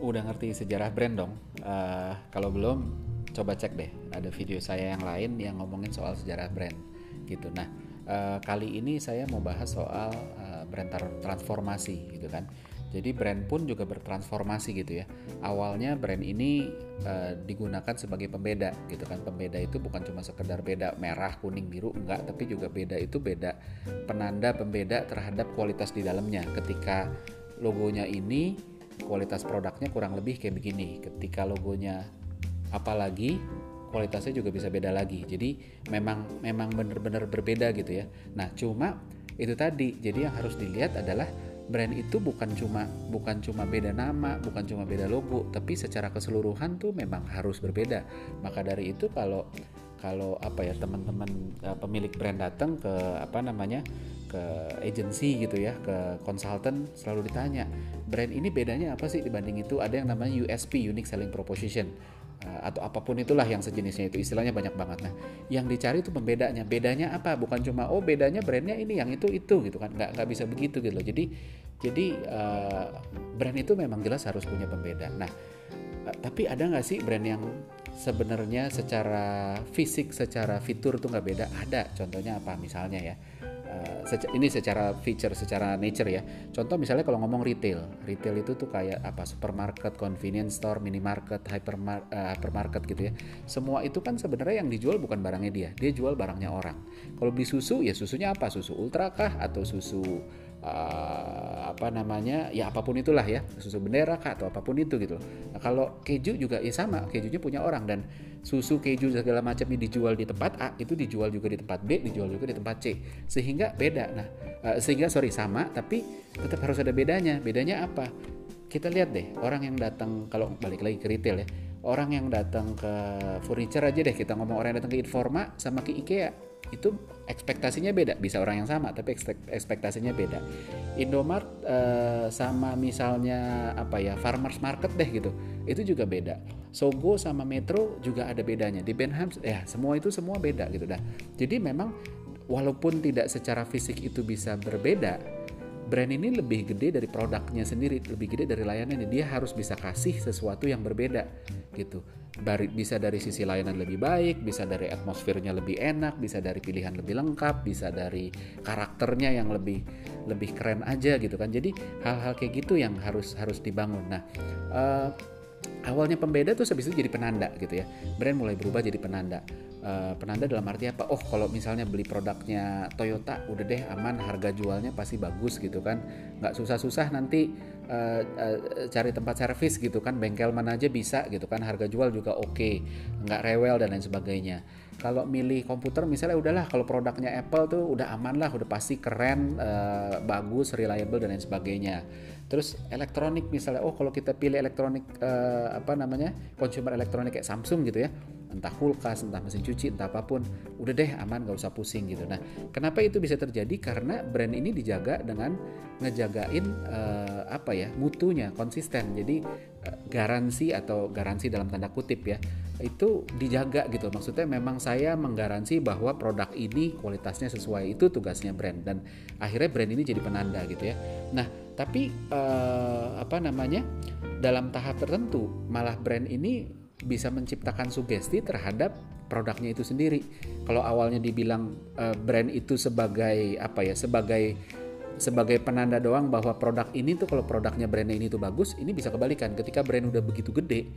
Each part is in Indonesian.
udah ngerti sejarah brand dong. Uh, kalau belum, coba cek deh. Ada video saya yang lain yang ngomongin soal sejarah brand gitu. Nah, uh, kali ini saya mau bahas soal uh, brand transformasi gitu kan. Jadi brand pun juga bertransformasi gitu ya. Awalnya brand ini uh, digunakan sebagai pembeda gitu kan. Pembeda itu bukan cuma sekedar beda merah, kuning, biru enggak, tapi juga beda itu beda penanda pembeda terhadap kualitas di dalamnya. Ketika logonya ini kualitas produknya kurang lebih kayak begini. Ketika logonya apalagi kualitasnya juga bisa beda lagi. Jadi memang memang benar-benar berbeda gitu ya. Nah, cuma itu tadi. Jadi yang harus dilihat adalah brand itu bukan cuma bukan cuma beda nama, bukan cuma beda logo, tapi secara keseluruhan tuh memang harus berbeda. Maka dari itu kalau kalau apa ya teman-teman uh, pemilik brand datang ke apa namanya ke agency gitu ya ke konsultan selalu ditanya brand ini bedanya apa sih dibanding itu? Ada yang namanya USP unique selling proposition. Uh, atau apa pun itulah yang sejenisnya itu istilahnya banyak banget. Nah yang dicari itu pembedanya. Bedanya apa? Bukan cuma oh bedanya brandnya ini yang itu itu gitu kan. Nggak nggak bisa begitu gitu loh. Jadi jadi uh, brand itu memang jelas harus punya pembeda. Nah tapi ada nggak sih brand yang sebenarnya secara fisik, secara fitur tuh nggak beda. Ada, contohnya apa? Misalnya ya, uh, ini secara feature, secara nature ya. Contoh misalnya kalau ngomong retail, retail itu tuh kayak apa? Supermarket, convenience store, minimarket, uh, hypermarket gitu ya. Semua itu kan sebenarnya yang dijual bukan barangnya dia, dia jual barangnya orang. Kalau beli susu ya susunya apa? Susu ultra kah atau susu uh, apa namanya ya apa pun itulah ya susu bendera kah atau apa pun itu gitu nah, kalau keju juga ya sama kejunya punya orang. Dan susu keju segala macam ini dijual di tempat A itu dijual juga di tempat B dijual juga di tempat C. Sehingga beda. Nah uh, sehingga sorry sama tapi tetap harus ada bedanya. Bedanya apa? Kita lihat deh orang yang datang kalau balik lagi ke retail ya orang yang datang ke furniture aja deh kita ngomong orang yang datang ke Informa sama ke IKEA itu ekspektasinya beda. Bisa orang yang sama tapi ekspektasinya beda. Indomart uh, sama misalnya apa ya farmers market deh gitu itu juga beda. Sogo sama Metro juga ada bedanya. Di Benham ya semua itu semua beda gitu dah. Jadi memang walaupun tidak secara fisik itu bisa berbeda brand ini lebih gede dari produknya sendiri, lebih gede dari layanannya. Dia harus bisa kasih sesuatu yang berbeda gitu. Bisa dari sisi layanan lebih baik, bisa dari atmosfernya lebih enak, bisa dari pilihan lebih lengkap, bisa dari karakternya yang lebih lebih keren aja gitu kan. Jadi hal-hal kayak gitu yang harus harus dibangun. Nah, uh, awalnya pembeda tuh habis jadi penanda gitu ya. Brand mulai berubah jadi penanda uh, penanda dalam arti apa? Oh kalau misalnya beli produknya Toyota udah deh aman harga jualnya pasti bagus gitu kan nggak susah-susah nanti uh, uh, cari tempat servis gitu kan bengkel mana aja bisa gitu kan harga jual juga oke okay. nggak rewel dan lain sebagainya kalau milih komputer misalnya udahlah kalau produknya Apple tuh udah aman lah udah pasti keren uh, bagus reliable dan lain sebagainya terus elektronik misalnya oh kalau kita pilih elektronik uh, apa namanya consumer elektronik kayak Samsung gitu ya entah kulkas entah mesin cuci entah apa pun udah deh aman gak usah pusing gitu. Nah kenapa itu bisa terjadi? Karena brand ini dijaga dengan ngejagain uh, apa ya mutunya konsisten. Jadi uh, garansi atau garansi dalam tanda kutip ya itu dijaga gitu. Maksudnya memang saya menggaransi bahwa produk ini kualitasnya sesuai itu tugasnya brand. Dan akhirnya brand ini jadi penanda gitu ya. Nah tapi uh, apa namanya dalam tahap tertentu malah brand ini bisa menciptakan sugesti terhadap produknya itu sendiri. Kalau awalnya dibilang uh, brand itu sebagai apa ya sebagai sebagai penanda doang bahwa produk ini tuh kalau produknya brandnya ini tuh bagus ini bisa kebalikan. Ketika brand udah begitu gede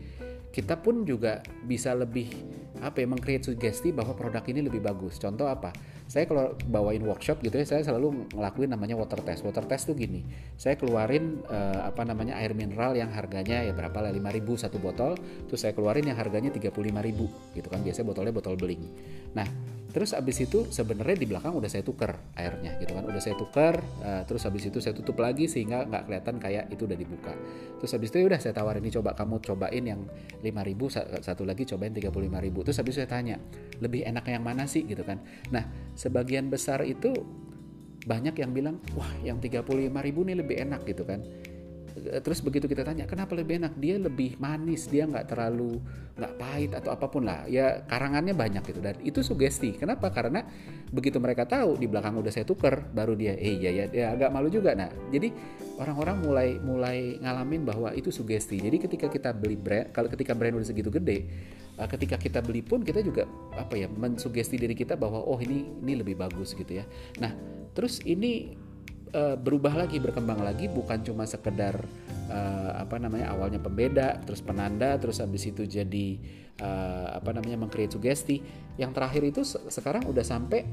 kita pun juga bisa lebih apa ya mengcreate sugesti bahwa produk ini lebih bagus. Contoh apa? Saya kalau bawain workshop gitu ya, saya selalu ngelakuin namanya water test. Water test tuh gini, saya keluarin uh, apa namanya air mineral yang harganya ya berapa lah 5000 satu botol, terus saya keluarin yang harganya 35000 gitu kan. Biasanya botolnya botol beling. Nah, terus abis itu sebenarnya di belakang udah saya tuker airnya gitu kan. Udah saya tuker uh, terus abis itu saya tutup lagi sehingga nggak kelihatan kayak itu udah dibuka. Terus abis itu ya udah saya tawarin ini coba kamu cobain yang 5000 satu lagi cobain 35000 terus habis saya tanya lebih enak yang mana sih? gitu kan. Nah sebagian besar itu banyak yang bilang wah yang 35000 nih lebih enak gitu kan terus begitu kita tanya kenapa lebih enak? Dia lebih manis dia nggak terlalu nggak pahit atau apa pun lah. Ya karangannya banyak gitu. Dan itu sugesti. Kenapa? Karena begitu mereka tahu di belakang udah saya tuker baru dia eh ya ya dia agak malu juga. Nah jadi orang-orang mulai mulai ngalamin bahwa itu sugesti. Jadi ketika kita beli brand kalau ketika brand udah segitu gede uh, ketika kita beli pun kita juga apa ya mensugesti diri kita bahwa oh ini ini lebih bagus gitu ya. Nah terus ini uh, berubah lagi berkembang lagi bukan cuma sekedar uh, apa namanya awalnya pembeda terus penanda terus habis itu jadi uh, apa namanya mengcreate sugesti. Yang terakhir itu sekarang udah sampai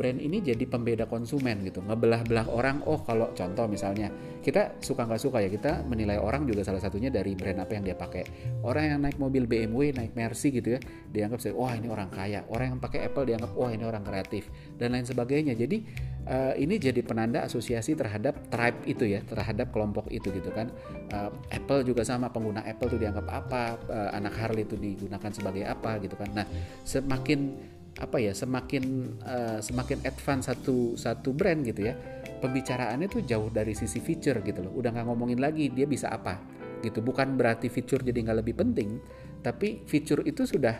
brand ini jadi pembeda konsumen gitu. Ngebelah-belah orang oh kalau contoh misalnya kita suka nggak suka ya kita menilai orang juga salah satunya dari brand apa yang dia pakai. Orang yang naik mobil BMW naik Mercy gitu ya dianggap wah ini orang kaya. Orang yang pakai Apple dianggap wah ini orang kreatif dan lain sebagainya. Jadi uh, ini jadi penanda asosiasi terhadap tribe itu ya terhadap kelompok itu gitu kan. Uh, Apple juga sama pengguna Apple tuh dianggap apa uh, anak Harley itu digunakan sebagai apa gitu kan. Nah semakin apa ya semakin uh, semakin advance satu satu brand gitu ya pembicaraannya tuh jauh dari sisi feature gitu loh. Udah nggak ngomongin lagi dia bisa apa gitu. Bukan berarti feature jadi nggak lebih penting tapi feature itu sudah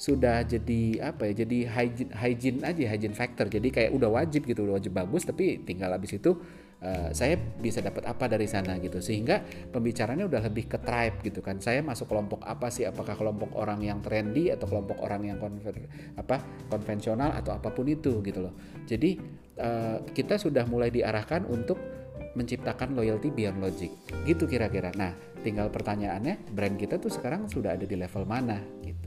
sudah jadi apa ya jadi hygiene hygiene aja hygiene factor. Jadi kayak udah wajib gitu udah wajib bagus tapi tinggal habis itu uh, saya bisa dapat apa dari sana gitu. Sehingga pembicaranya udah lebih ke tribe gitu kan. Saya masuk kelompok apa sih? Apakah kelompok orang yang trendy atau kelompok orang yang konver, apa konvensional atau apa pun itu gitu loh. Jadi uh, kita sudah mulai diarahkan untuk menciptakan loyalty beyond logic. Gitu kira-kira. Nah tinggal pertanyaannya brand kita tuh sekarang sudah ada di level mana gitu